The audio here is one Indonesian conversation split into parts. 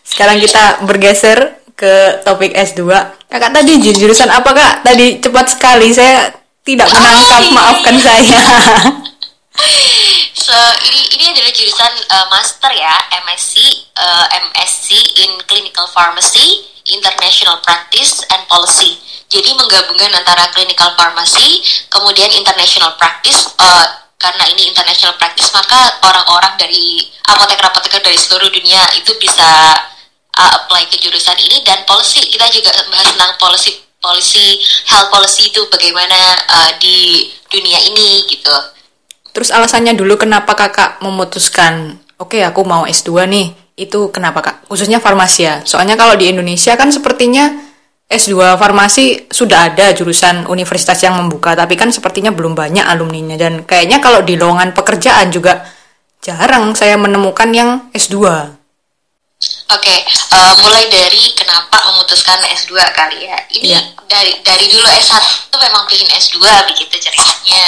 Sekarang kita bergeser ke topik S2. Kakak tadi jurusan apa kak? Tadi cepat sekali saya tidak menangkap, maafkan saya. So ini ini adalah jurusan uh, master ya, MSc, uh, MSc in Clinical Pharmacy, International Practice and Policy. Jadi menggabungkan antara clinical pharmacy, kemudian international practice. Uh, karena ini international practice, maka orang-orang dari apoteker-apoteker dari seluruh dunia itu bisa uh, apply ke jurusan ini dan policy. Kita juga bahas tentang policy policy health policy itu bagaimana uh, di dunia ini gitu. Terus alasannya dulu kenapa kakak memutuskan, oke okay, aku mau S2 nih, itu kenapa kak? Khususnya farmasi ya. Soalnya kalau di Indonesia kan sepertinya S2 farmasi sudah ada jurusan universitas yang membuka, tapi kan sepertinya belum banyak alumninya. Dan kayaknya kalau di lowongan pekerjaan juga jarang saya menemukan yang S2. Oke, okay, uh, mulai dari kenapa memutuskan S2 kali ya. Ini yeah. dari dari dulu S1 tuh memang pengen S2 begitu ceritanya.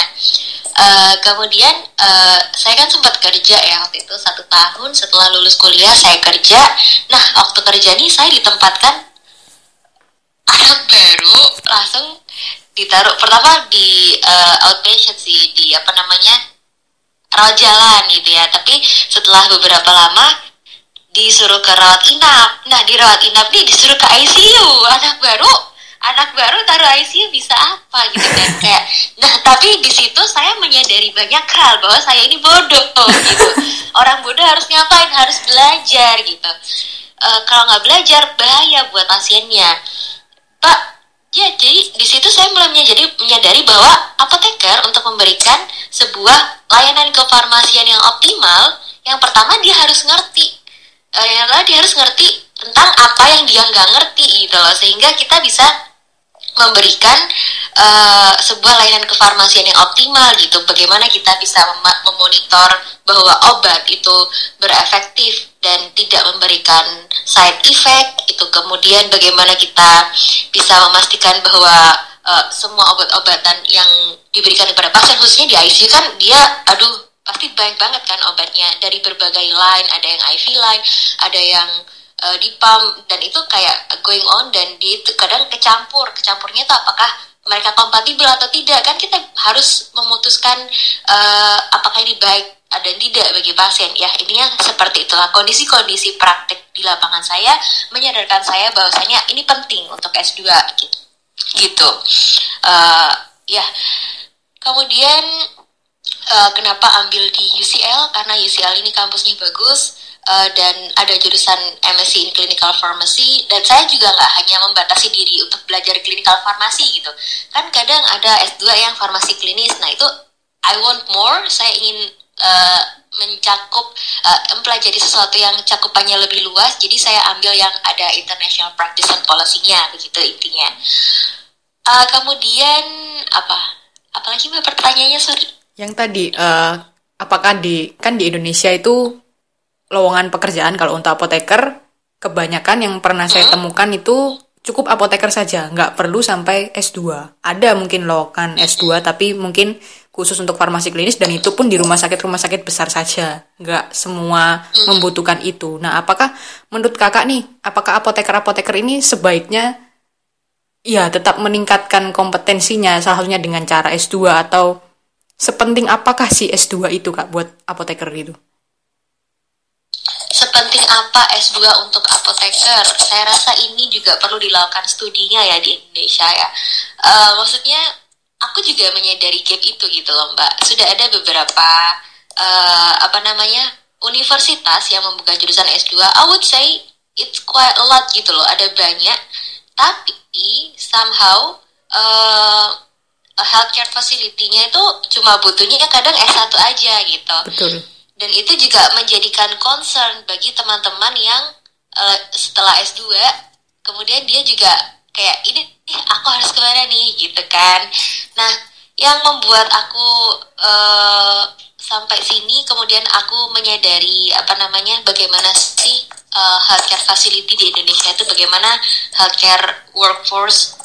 Uh, kemudian uh, saya kan sempat kerja ya waktu itu satu tahun setelah lulus kuliah saya kerja. Nah waktu kerja ini saya ditempatkan anak baru langsung ditaruh. Pertama di uh, outpatient sih di apa namanya rawat jalan gitu ya. Tapi setelah beberapa lama disuruh ke rawat inap. Nah di rawat inap nih disuruh ke ICU anak baru anak baru taruh ICU bisa apa gitu kan kayak. Nah tapi di situ saya menyadari banyak hal bahwa saya ini bodoh gitu. Orang bodoh harus ngapain? Harus belajar gitu. E, kalau nggak belajar bahaya buat pasiennya pak ya jadi di situ saya mulai menyadari, menyadari bahwa apoteker untuk memberikan sebuah layanan kefarmasian yang optimal yang pertama dia harus ngerti. E, yang dia harus ngerti tentang apa yang dia nggak ngerti gitu loh. Sehingga kita bisa memberikan uh, sebuah layanan kefarmasian yang optimal gitu. Bagaimana kita bisa mem memonitor bahwa obat itu berefektif dan tidak memberikan side effect itu. Kemudian bagaimana kita bisa memastikan bahwa uh, semua obat-obatan yang diberikan kepada pasien khususnya di ICU kan dia aduh pasti banyak banget kan obatnya. Dari berbagai line, ada yang IV line, ada yang uh, di pump dan itu kayak going on dan di kadang kecampur. Kecampurnya itu apakah mereka kompatibel atau tidak. Kan kita harus memutuskan uh, apakah ini baik dan tidak bagi pasien? Ya ini yang seperti itulah. Kondisi-kondisi praktik di lapangan saya menyadarkan saya bahwasanya ini penting untuk S2 gitu. Uh, ya. Kemudian uh, kenapa ambil di UCL karena UCL ini kampusnya bagus uh, dan ada jurusan MSc in Clinical Pharmacy dan saya juga nggak hanya membatasi diri untuk belajar clinical pharmacy gitu. Kan kadang ada S2 yang farmasi klinis. Nah itu I want more. Saya ingin uh, mencakup uh, mempelajari sesuatu yang cakupannya lebih luas jadi saya ambil yang ada international practice and policy-nya begitu intinya. Uh, kemudian apa? Apalagi mbak pertanyaannya sorry. Yang tadi uh, apakah di kan di Indonesia itu lowongan pekerjaan kalau untuk apoteker kebanyakan yang pernah saya temukan itu cukup apoteker saja, nggak perlu sampai S2. Ada mungkin lowongan S2 tapi mungkin khusus untuk farmasi klinis dan itu pun di rumah sakit-rumah sakit besar saja. Nggak semua membutuhkan itu. Nah, apakah menurut kakak nih, apakah apoteker-apoteker ini sebaiknya ya tetap meningkatkan kompetensinya salah satunya dengan cara S2 atau sepenting apakah si S2 itu kak buat apoteker itu? sepenting apa S2 untuk apoteker? Saya rasa ini juga perlu dilakukan studinya ya di Indonesia ya. Uh, maksudnya aku juga menyadari gap itu gitu loh Mbak. Sudah ada beberapa uh, apa namanya universitas yang membuka jurusan S2. I would say it's quite a lot gitu loh. Ada banyak. Tapi somehow uh, healthcare facility-nya itu cuma butuhnya kadang S1 aja gitu. Betul dan itu juga menjadikan concern bagi teman-teman yang uh, setelah S2 kemudian dia juga kayak ini eh, aku harus ke mana nih? Gitu kan. Nah yang membuat aku uh, sampai sini kemudian aku menyadari apa namanya bagaimana sih uh, healthcare facility di Indonesia itu bagaimana healthcare workforce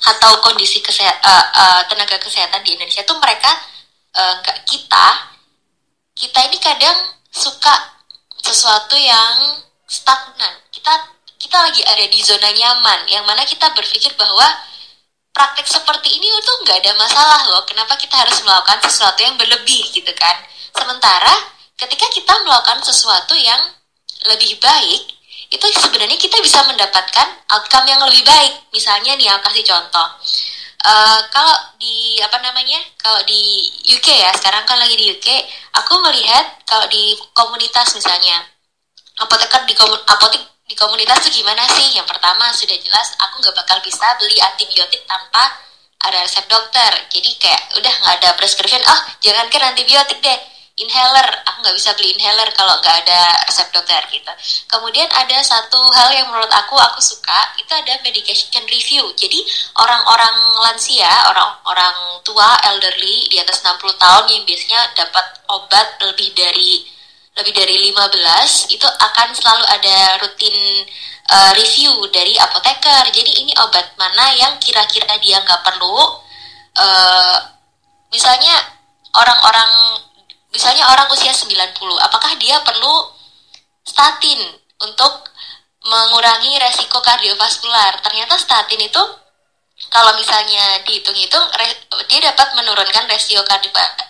atau kondisi kesehat, uh, uh, tenaga kesehatan di Indonesia itu mereka uh, kita. Kita ini kadang suka sesuatu yang stagnan. Kita kita lagi ada di zona nyaman yang mana kita berpikir bahwa praktek seperti ini itu nggak ada masalah loh. Kenapa kita harus melakukan sesuatu yang berlebih gitu kan? Sementara ketika kita melakukan sesuatu yang lebih baik itu sebenarnya kita bisa mendapatkan outcome yang lebih baik. Misalnya nih aku kasih contoh. Uh, kalau di apa namanya kalau di UK ya sekarang kan lagi di UK aku melihat kalau di komunitas misalnya apoteker di komun apotek komunitas tuh gimana sih? Yang pertama sudah jelas aku nggak bakal bisa beli antibiotik tanpa ada resep dokter. Jadi kayak udah nggak ada prescription. Oh jangankan antibiotik deh, inhaler. Aku nggak bisa beli inhaler kalau nggak ada resep dokter gitu. Kemudian ada satu hal yang menurut aku aku suka itu ada medication review. Jadi orang-orang lansia, orang-orang tua, elderly di atas 60 tahun yang biasanya dapat obat lebih dari lebih dari 15 itu akan selalu ada rutin uh, review dari apoteker. Jadi ini obat mana yang kira-kira dia nggak perlu. Uh, misalnya orang-orang misalnya orang usia 90, apakah dia perlu statin untuk mengurangi resiko kardiovaskular? Ternyata statin itu kalau misalnya dihitung-hitung dia dapat menurunkan resiko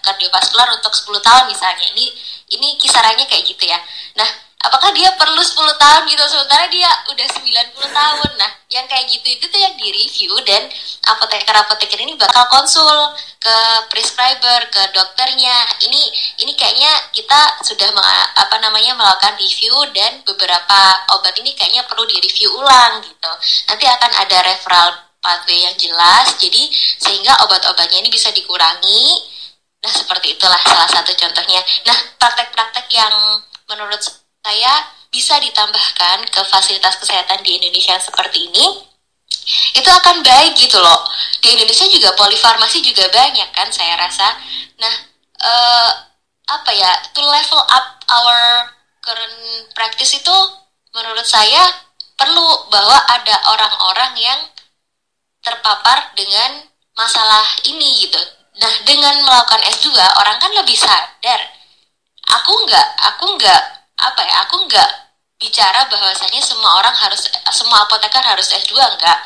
kardiovaskular untuk 10 tahun misalnya. Ini ini kisarannya kayak gitu ya. Nah, apakah dia perlu 10 tahun gitu sementara dia udah 90 tahun. Nah, yang kayak gitu itu tuh yang di-review dan apoteker-apoteker ini bakal konsul ke prescriber, ke dokternya. Ini ini kayaknya kita sudah apa namanya melakukan review dan beberapa obat ini kayaknya perlu di-review ulang gitu. Nanti akan ada referral pathway yang jelas jadi sehingga obat-obatnya ini bisa dikurangi Nah, seperti itulah salah satu contohnya. Nah, praktek-praktek yang menurut saya bisa ditambahkan ke fasilitas kesehatan di Indonesia seperti ini, itu akan baik gitu loh. Di Indonesia juga polifarmasi juga banyak kan saya rasa. Nah, uh, apa ya, to level up our current practice itu menurut saya perlu bahwa ada orang-orang yang terpapar dengan masalah ini gitu Nah, dengan melakukan S2, orang kan lebih sadar. Aku nggak, aku nggak, apa ya, aku nggak bicara bahwasanya semua orang harus, semua apoteker harus S2, enggak.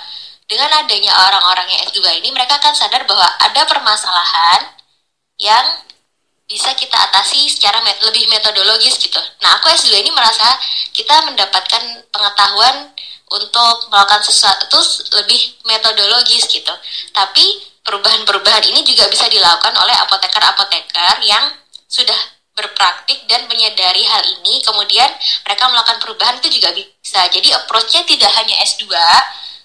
Dengan adanya orang-orang yang S2 ini, mereka kan sadar bahwa ada permasalahan yang bisa kita atasi secara met lebih metodologis gitu. Nah, aku S2 ini merasa kita mendapatkan pengetahuan untuk melakukan sesuatu lebih metodologis gitu. Tapi perubahan-perubahan ini juga bisa dilakukan oleh apoteker-apoteker yang sudah berpraktik dan menyadari hal ini, kemudian mereka melakukan perubahan itu juga bisa. Jadi approach-nya tidak hanya S2,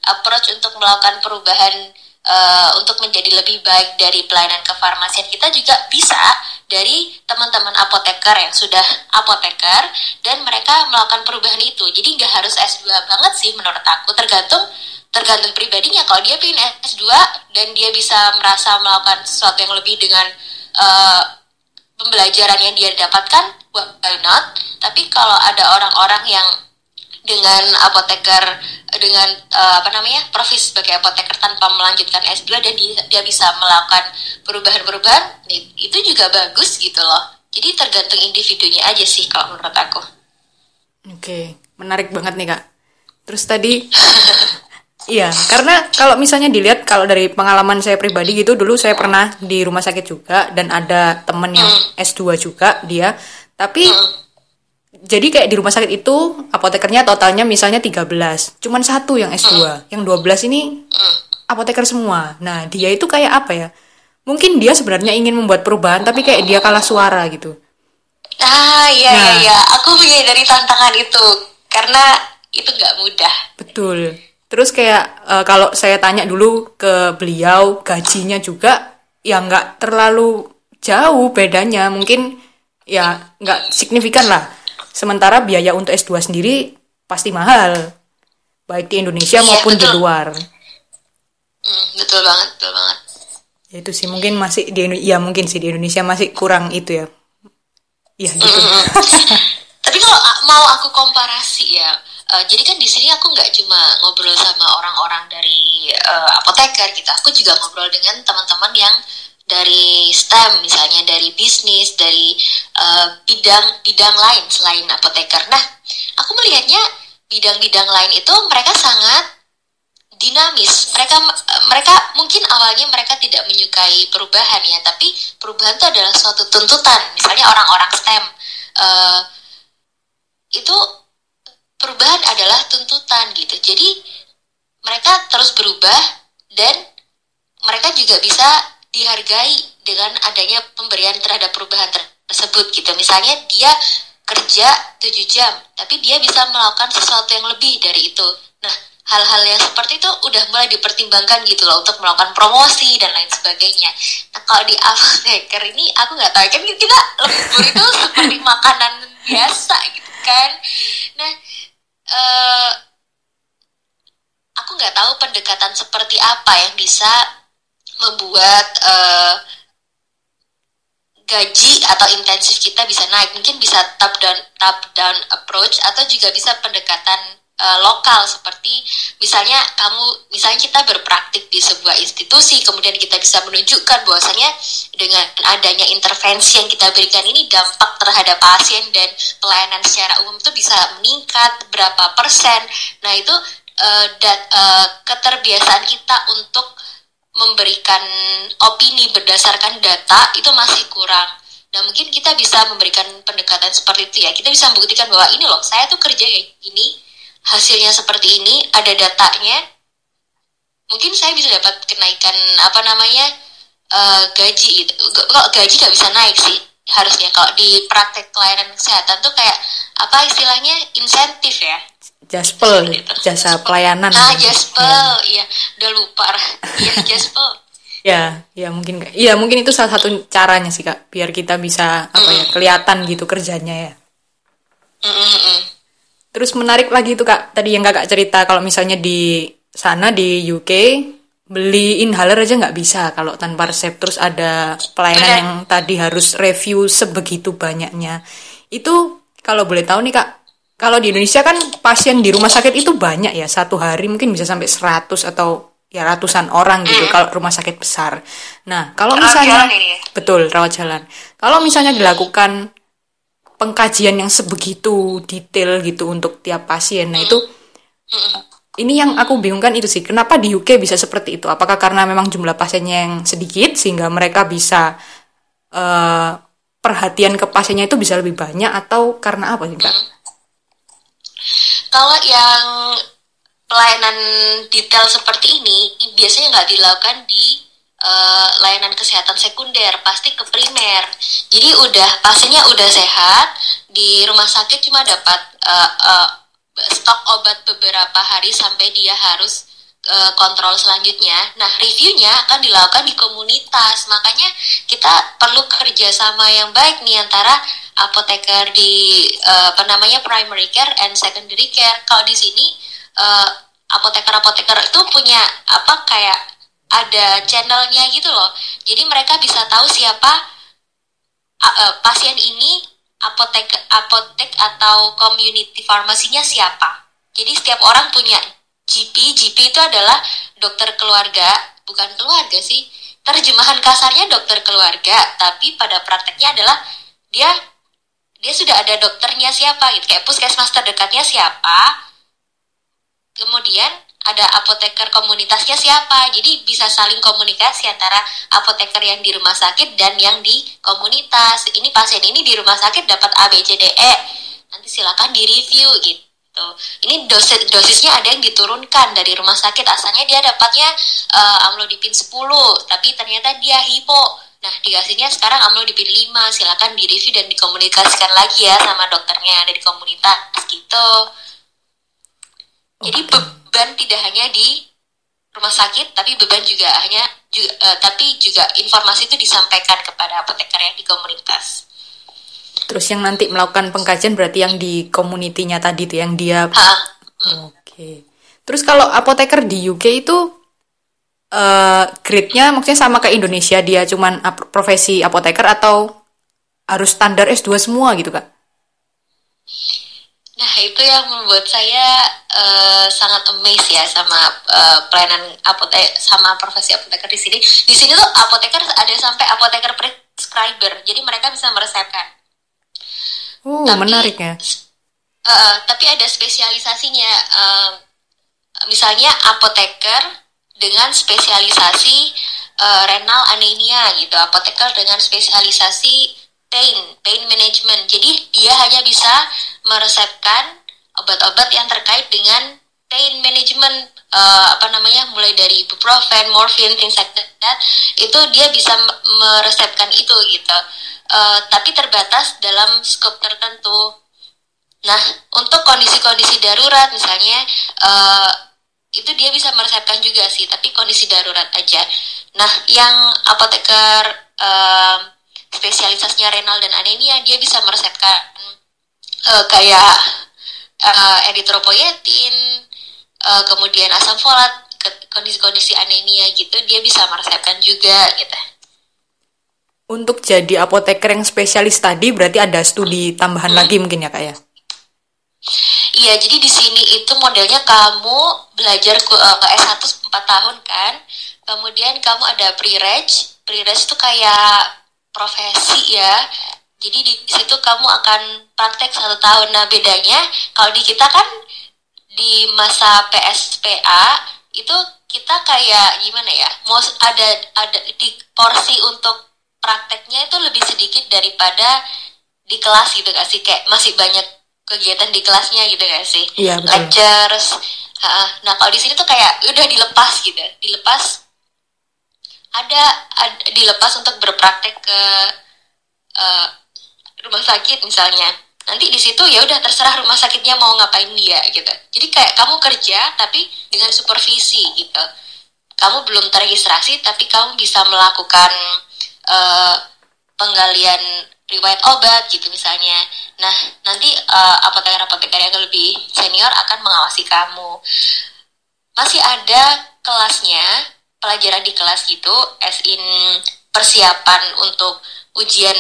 approach untuk melakukan perubahan uh, untuk menjadi lebih baik dari pelayanan kefarmasian kita juga bisa dari teman-teman apoteker yang sudah apoteker dan mereka melakukan perubahan itu. Jadi nggak harus S2 banget sih menurut aku, tergantung tergantung pribadinya. Kalau dia pengen S2 dan dia bisa merasa melakukan sesuatu yang lebih dengan uh, pembelajaran yang dia dapatkan why not? Tapi kalau ada orang-orang yang dengan apoteker dengan uh, apa namanya profesi sebagai apoteker tanpa melanjutkan S2 dan dia, dia bisa melakukan perubahan-perubahan itu juga bagus gitu loh. Jadi tergantung individunya aja sih kalau menurut aku. Oke menarik banget nih kak. Terus tadi Iya, karena kalau misalnya dilihat kalau dari pengalaman saya pribadi gitu dulu saya pernah di rumah sakit juga dan ada temen yang S2 juga dia. Tapi jadi kayak di rumah sakit itu apotekernya totalnya misalnya 13. Cuman satu yang S2. Yang 12 ini apoteker semua. Nah, dia itu kayak apa ya? Mungkin dia sebenarnya ingin membuat perubahan tapi kayak dia kalah suara gitu. Ah, iya nah, iya iya. Aku dari tantangan itu karena itu nggak mudah. Betul Terus kayak uh, kalau saya tanya dulu ke beliau gajinya juga ya nggak terlalu jauh bedanya mungkin ya nggak signifikan lah. Sementara biaya untuk S2 sendiri pasti mahal baik di Indonesia iya, maupun betul. di luar. Hmm, betul banget, betul banget. Ya itu sih mungkin masih di ya mungkin sih di Indonesia masih kurang itu ya. Iya gitu. Mm -hmm. Tapi kalau mau aku komparasi ya, Uh, jadi kan di sini aku nggak cuma ngobrol sama orang-orang dari uh, apoteker gitu, aku juga ngobrol dengan teman-teman yang dari STEM misalnya dari bisnis dari uh, bidang bidang lain selain apoteker. Nah, aku melihatnya bidang-bidang lain itu mereka sangat dinamis. Mereka mereka mungkin awalnya mereka tidak menyukai perubahan ya, tapi perubahan itu adalah suatu tuntutan. Misalnya orang-orang STEM uh, perubahan adalah tuntutan gitu. Jadi mereka terus berubah dan mereka juga bisa dihargai dengan adanya pemberian terhadap perubahan tersebut gitu. Misalnya dia kerja 7 jam, tapi dia bisa melakukan sesuatu yang lebih dari itu. Nah, hal-hal yang seperti itu udah mulai dipertimbangkan gitu loh untuk melakukan promosi dan lain sebagainya. Nah, kalau di apoteker ini aku nggak tahu kan kita lembur itu seperti makanan biasa gitu kan. Nah, uh, aku nggak tahu pendekatan seperti apa yang bisa membuat uh, gaji atau intensif kita bisa naik. Mungkin bisa top down top down approach atau juga bisa pendekatan uh, lokal seperti misalnya kamu misalnya kita berpraktik di sebuah institusi kemudian kita bisa menunjukkan bahwasanya dengan adanya intervensi yang kita berikan ini dampak terhadap pasien dan pelayanan secara umum itu bisa meningkat berapa persen nah itu uh, dat, uh, keterbiasaan kita untuk memberikan opini berdasarkan data itu masih kurang. Nah mungkin kita bisa memberikan pendekatan seperti itu ya. Kita bisa membuktikan bahwa ini loh, saya tuh kerja kayak gini, hasilnya seperti ini, ada datanya. Mungkin saya bisa dapat kenaikan apa namanya uh, gaji itu. Kok gaji gak bisa naik sih harusnya kalau di praktek pelayanan kesehatan tuh kayak apa istilahnya insentif ya Jaspel, jasa pelayanan. Ah, Jaspel, iya, udah lupa. Iya, Jaspel. ya, ya mungkin Iya, mungkin itu salah satu caranya sih, Kak, biar kita bisa apa ya, kelihatan gitu kerjanya ya. Mm -mm. Terus menarik lagi itu, Kak, tadi yang Kakak cerita kalau misalnya di sana di UK beli inhaler aja nggak bisa kalau tanpa resep terus ada pelayanan yang tadi harus review sebegitu banyaknya itu kalau boleh tahu nih kak kalau di Indonesia kan pasien di rumah sakit itu banyak ya satu hari mungkin bisa sampai 100 atau ya ratusan orang gitu mm. kalau rumah sakit besar. Nah kalau misalnya ya? betul rawat jalan. Kalau misalnya dilakukan pengkajian yang sebegitu detail gitu untuk tiap pasien, nah itu ini yang aku bingungkan itu sih kenapa di UK bisa seperti itu? Apakah karena memang jumlah pasiennya yang sedikit sehingga mereka bisa uh, perhatian ke pasiennya itu bisa lebih banyak atau karena apa sih kak? Kalau yang pelayanan detail seperti ini biasanya nggak dilakukan di uh, layanan kesehatan sekunder, pasti ke primer. Jadi udah pasiennya udah sehat di rumah sakit cuma dapat uh, uh, stok obat beberapa hari sampai dia harus kontrol selanjutnya. Nah, reviewnya akan dilakukan di komunitas. Makanya kita perlu kerjasama yang baik nih antara apoteker di uh, apa namanya primary care and secondary care. Kalau di sini uh, apoteker-apoteker itu punya apa kayak ada channelnya gitu loh. Jadi mereka bisa tahu siapa uh, uh, pasien ini apotek apotek atau community farmasinya siapa. Jadi setiap orang punya GP. GP itu adalah dokter keluarga, bukan keluarga sih. Terjemahan kasarnya dokter keluarga, tapi pada prakteknya adalah dia dia sudah ada dokternya siapa gitu kayak puskesmas terdekatnya siapa kemudian ada apoteker komunitasnya siapa. Jadi bisa saling komunikasi antara apoteker yang di rumah sakit dan yang di komunitas. Ini pasien ini di rumah sakit dapat A B C D E. Nanti silakan di review gitu. Ini dosis dosisnya ada yang diturunkan dari rumah sakit. Asalnya dia dapatnya uh, amlodipin 10 tapi ternyata dia hipo. Nah, dikasihnya sekarang amlodipin 5, silakan di-review dan dikomunikasikan lagi ya sama dokternya yang ada di komunitas gitu. Jadi beban tidak hanya di rumah sakit, tapi beban juga hanya juga, uh, tapi juga informasi itu disampaikan kepada apoteker yang di komunitas. Terus yang nanti melakukan pengkajian berarti yang di komunitinya tadi tuh yang dia. Oke. Okay. Terus kalau apoteker di UK itu uh, grade-nya maksudnya sama ke Indonesia dia cuman profesi apoteker atau harus standar S2 semua gitu kak? Nah itu yang membuat saya uh, sangat amazed ya sama uh, pelayanan apotek sama profesi apoteker di sini. Di sini tuh apoteker ada sampai apoteker prescriber, jadi mereka bisa meresepkan. Oh tapi, menarik ya. Uh, tapi ada spesialisasinya. Uh, misalnya apoteker dengan spesialisasi uh, renal anemia gitu, apoteker dengan spesialisasi pain, pain management. Jadi dia hanya bisa meresepkan obat-obat yang terkait dengan pain management uh, apa namanya mulai dari ibuprofen, morphine, things like that itu dia bisa meresepkan itu gitu. Uh, tapi terbatas dalam skop tertentu. Nah, untuk kondisi-kondisi darurat misalnya uh, itu dia bisa meresepkan juga sih, tapi kondisi darurat aja. Nah, yang apoteker uh, spesialisasinya renal dan anemia dia bisa meresepkan uh, kayak uh, eritropoietin uh, kemudian asam folat kondisi-kondisi anemia gitu dia bisa meresepkan juga gitu untuk jadi apoteker yang spesialis tadi berarti ada studi tambahan hmm. lagi mungkin ya kak ya Iya, jadi di sini itu modelnya kamu belajar ke uh, S1 4 tahun kan. Kemudian kamu ada pre-reg. Pre-reg itu kayak profesi ya. Jadi di situ kamu akan praktek satu tahun. Nah bedanya kalau di kita kan di masa PSPA itu kita kayak gimana ya? Mau ada ada di porsi untuk prakteknya itu lebih sedikit daripada di kelas gitu gak sih? Kayak masih banyak kegiatan di kelasnya gitu gak sih? Iya betul. Lectures. Nah kalau di sini tuh kayak udah dilepas gitu, dilepas ada, ada dilepas untuk berpraktek ke uh, rumah sakit misalnya. Nanti di situ ya udah terserah rumah sakitnya mau ngapain dia gitu. Jadi kayak kamu kerja tapi dengan supervisi gitu. Kamu belum terregistrasi tapi kamu bisa melakukan uh, penggalian riwayat obat gitu misalnya. Nah nanti uh, apoteker-apoteker yang lebih senior akan mengawasi kamu. Masih ada kelasnya pelajaran di kelas gitu as in persiapan untuk ujian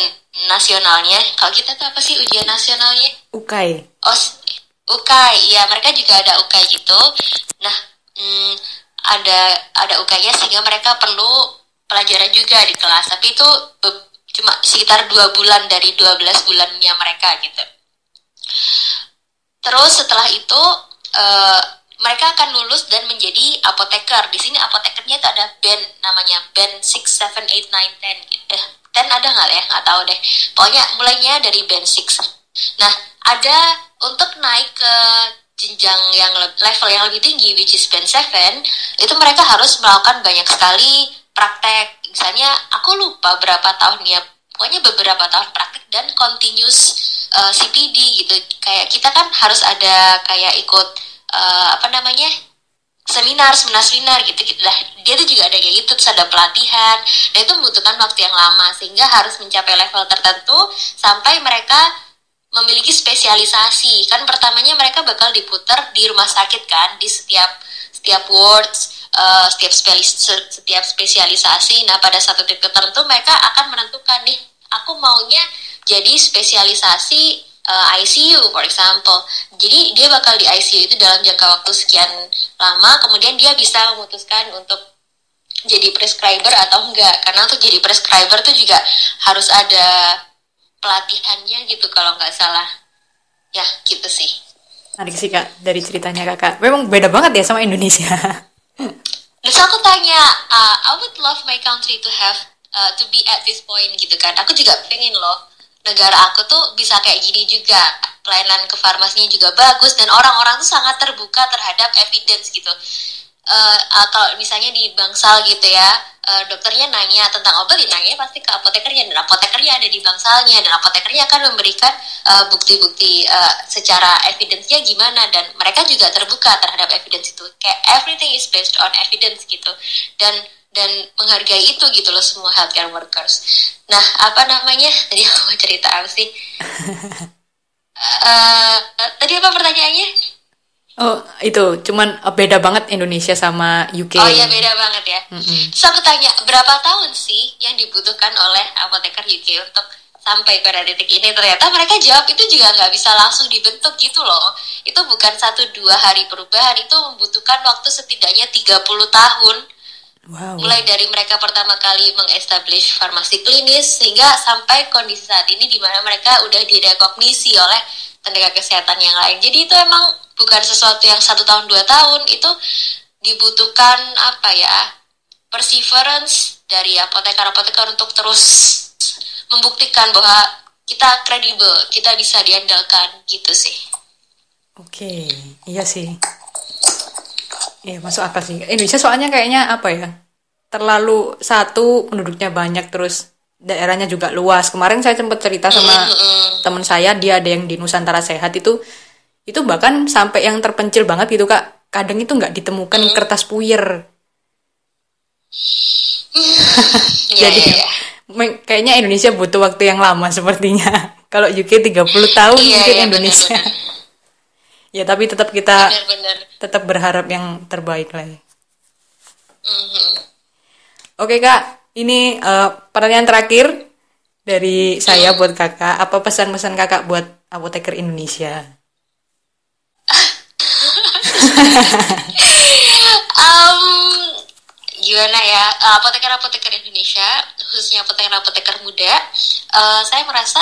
nasionalnya. Kalau kita tuh apa sih ujian nasionalnya? UKAI oh UKAI ya mereka juga ada UKAI gitu. Nah hmm, ada ada UKAI-nya sehingga mereka perlu pelajaran juga di kelas. Tapi itu cuma sekitar dua bulan dari 12 bulannya mereka gitu. Terus setelah itu uh, mereka akan lulus dan menjadi apoteker. Di sini apotekernya itu ada band namanya band 6, 7, 8, 9, 10. Eh, 10 ada nggak ya? Nggak tahu deh. Pokoknya mulainya dari band 6. Nah, ada untuk naik ke jenjang yang level yang lebih tinggi which is band 7 itu mereka harus melakukan banyak sekali praktek misalnya aku lupa berapa tahunnya pokoknya beberapa tahun praktek dan continuous uh, eh, CPD gitu kayak kita kan harus ada kayak ikut uh, apa namanya seminar seminar seminar gitu gitu. Lah dia tuh juga ada kayak gitu terus ada pelatihan. Dan itu membutuhkan waktu yang lama sehingga harus mencapai level tertentu sampai mereka memiliki spesialisasi. Kan pertamanya mereka bakal diputar di rumah sakit kan di setiap setiap wards uh, setiap spesialis setiap spesialisasi. Nah pada satu titik tertentu mereka akan menentukan nih aku maunya jadi spesialisasi uh, eh, ICU for example. Jadi dia bakal di ICU itu dalam jangka waktu sekian lama, kemudian dia bisa memutuskan untuk jadi prescriber atau enggak. Karena untuk jadi prescriber tuh juga harus ada pelatihannya gitu kalau nggak salah. Ya gitu sih. Menarik sih kak dari ceritanya kakak. Memang beda banget ya sama Indonesia. Terus aku tanya, uh, I would love my country to have uh, to be at this point gitu kan. Aku juga pengen loh negara aku tuh bisa kayak gini juga. Pelayanan ke farmasinya juga bagus dan orang-orang tuh sangat terbuka terhadap evidence gitu. Uh, kalau misalnya di bangsal gitu ya uh, dokternya nanya tentang obat ya nanya pasti ke apotekernya dan apotekernya ada di bangsalnya dan apotekernya akan memberikan bukti-bukti uh, uh, secara evidence-nya gimana dan mereka juga terbuka terhadap evidence itu. Kayak everything is based on evidence gitu. Dan dan menghargai itu gitu loh semua healthcare workers. Nah apa namanya tadi aku mau cerita apa sih? uh, tadi apa pertanyaannya? Oh itu cuman eh, beda banget Indonesia sama UK. Oh iya beda banget ya. Mm -hmm. Terus aku tanya berapa tahun sih yang dibutuhkan oleh apoteker UK untuk sampai pada titik ini ternyata mereka jawab itu juga nggak bisa langsung dibentuk gitu loh itu bukan satu dua hari perubahan itu membutuhkan waktu setidaknya 30 tahun wow. mulai dari mereka pertama kali mengestablish farmasi klinis sehingga sampai kondisi saat ini di mana mereka udah direkognisi oleh tenaga kesehatan yang lain jadi itu emang bukan sesuatu yang satu tahun dua tahun itu dibutuhkan apa ya perseverance dari apoteker-apoteker untuk terus membuktikan bahwa kita kredibel, kita bisa diandalkan gitu sih. Oke, iya sih. Iya masuk akal sih. Indonesia soalnya kayaknya apa ya? Terlalu satu penduduknya banyak terus daerahnya juga luas. Kemarin saya sempat cerita sama teman saya, dia ada yang di Nusantara Sehat itu itu bahkan sampai yang terpencil banget gitu kak. Kadang itu nggak ditemukan mm kertas puyer. Iya, Jadi yeah, yeah kayaknya Indonesia butuh waktu yang lama sepertinya. Kalau UK 30 tahun iya, mungkin iya, Indonesia. Bener, bener. Ya tapi tetap kita bener, bener. tetap berharap yang terbaik lah. Ya. Mm-hmm. Oke kak, ini uh, pertanyaan terakhir dari saya mm. buat kakak. Apa pesan-pesan kakak buat apoteker Indonesia? um, gimana ya apoteker-apoteker Indonesia khususnya apoteker-apoteker muda uh, saya merasa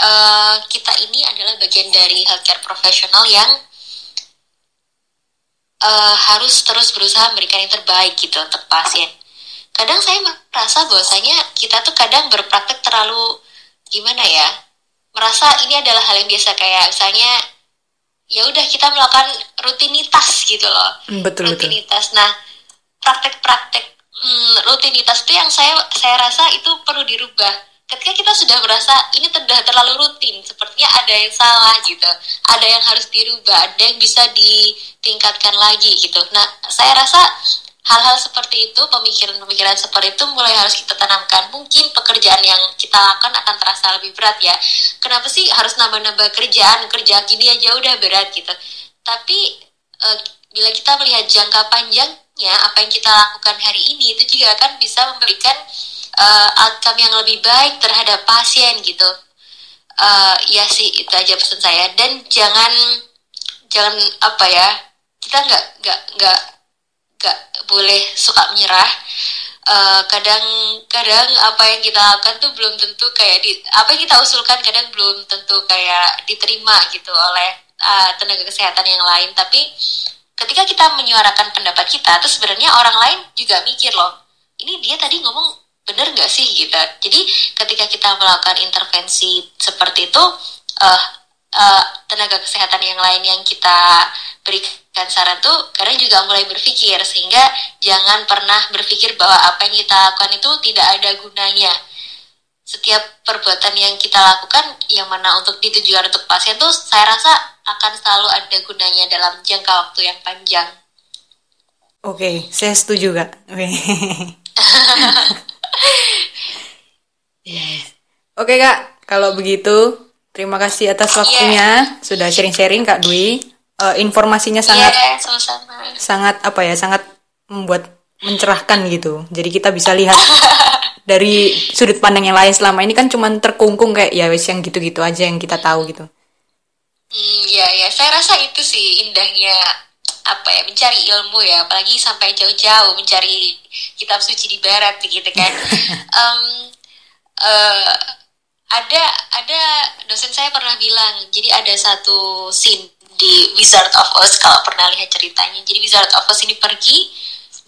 uh, kita ini adalah bagian dari healthcare profesional yang uh, harus terus berusaha memberikan yang terbaik gitu untuk pasien. Kadang saya merasa bahwasanya kita tuh kadang berpraktek terlalu gimana ya merasa ini adalah hal yang biasa. Kayak misalnya ya udah kita melakukan rutinitas gitu loh. Hmm, betul, rutinitas. Betul. nah praktek-praktek hmm, rutinitas itu yang saya saya rasa itu perlu dirubah ketika kita sudah merasa ini sudah terlalu rutin sepertinya ada yang salah gitu ada yang harus dirubah ada yang bisa ditingkatkan lagi gitu. Nah saya rasa hal-hal seperti itu pemikiran-pemikiran seperti itu mulai harus kita tanamkan. Mungkin pekerjaan yang kita lakukan akan terasa lebih berat ya. Kenapa sih harus nambah-nambah kerjaan? Kerja gini aja udah berat gitu. Tapi e, bila kita melihat jangka panjang ya apa yang kita lakukan hari ini itu juga akan bisa memberikan uh, outcome yang lebih baik terhadap pasien gitu. Uh, ya sih itu aja pesan saya. Dan jangan jangan apa ya kita nggak nggak nggak nggak boleh suka menyerah. Uh, kadang kadang apa yang kita lakukan tuh belum tentu kayak di apa yang kita usulkan kadang belum tentu kayak diterima gitu oleh uh, tenaga kesehatan yang lain. Tapi ketika kita menyuarakan pendapat kita tuh sebenarnya orang lain juga mikir loh ini dia tadi ngomong bener nggak sih gitu jadi ketika kita melakukan intervensi seperti itu uh, uh, tenaga kesehatan yang lain yang kita berikan saran tuh kadang juga mulai berpikir sehingga jangan pernah berpikir bahwa apa yang kita lakukan itu tidak ada gunanya setiap perbuatan yang kita lakukan yang mana untuk ditujukan untuk pasien tuh saya rasa akan selalu ada gunanya dalam jangka waktu yang panjang. Oke, okay, saya setuju kak. Oke. yes. Oke kak, kalau begitu terima kasih atas waktunya yeah. sudah sharing-sharing kak Dwi. Uh, informasinya sangat yeah, sama-sama. sangat apa ya, sangat membuat mencerahkan gitu. Jadi kita bisa lihat dari sudut pandang yang lain selama ini kan cuma terkungkung kayak ya wes yang gitu-gitu aja yang kita tahu gitu. Hmm, ya ya, saya rasa itu sih indahnya apa ya mencari ilmu ya, apalagi sampai jauh-jauh mencari kitab suci di barat begitu kan. um, uh, ada ada dosen saya pernah bilang, jadi ada satu scene di Wizard of Oz kalau pernah lihat ceritanya. Jadi Wizard of Oz ini pergi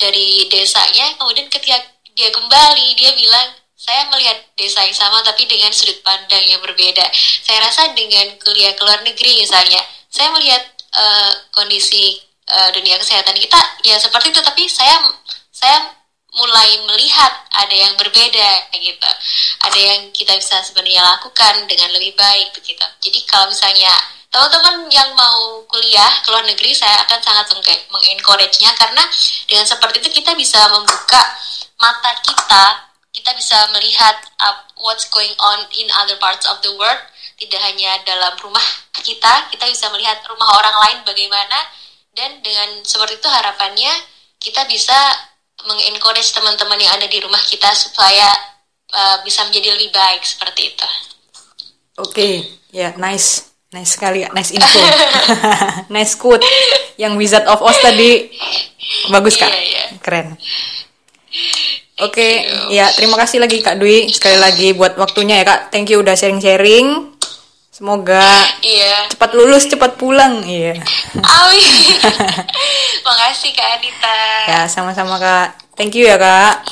dari desanya, kemudian ketika dia kembali dia bilang saya melihat desa yang sama tapi dengan sudut pandang yang berbeda. Saya rasa dengan kuliah ke luar negeri misalnya, saya melihat uh, kondisi uh, dunia kesehatan kita ya seperti itu tapi saya saya mulai melihat ada yang berbeda gitu. Ada yang kita bisa sebenarnya lakukan dengan lebih baik begitu. Jadi kalau misalnya teman-teman yang mau kuliah ke luar negeri saya akan sangat mengencourage-nya karena dengan seperti itu kita bisa membuka mata kita kita bisa melihat uh, what's going on in other parts of the world tidak hanya dalam rumah kita kita bisa melihat rumah orang lain bagaimana dan dengan seperti itu harapannya kita bisa mengencourage teman-teman yang ada di rumah kita supaya uh, bisa menjadi lebih baik seperti itu. Oke, ya nice. Nice sekali, nice info. nice quote. Yang Wizard of Oz tadi bagus Kak. Iya, iya. Keren. Oke, ya terima kasih lagi Kak Dwi sekali lagi buat waktunya ya Kak. Thank you udah sharing-sharing. Semoga Iya. cepat lulus, cepat pulang. Iya. Amin. Makasih Kak Anita. Ya, sama-sama Kak. Thank you ya Kak.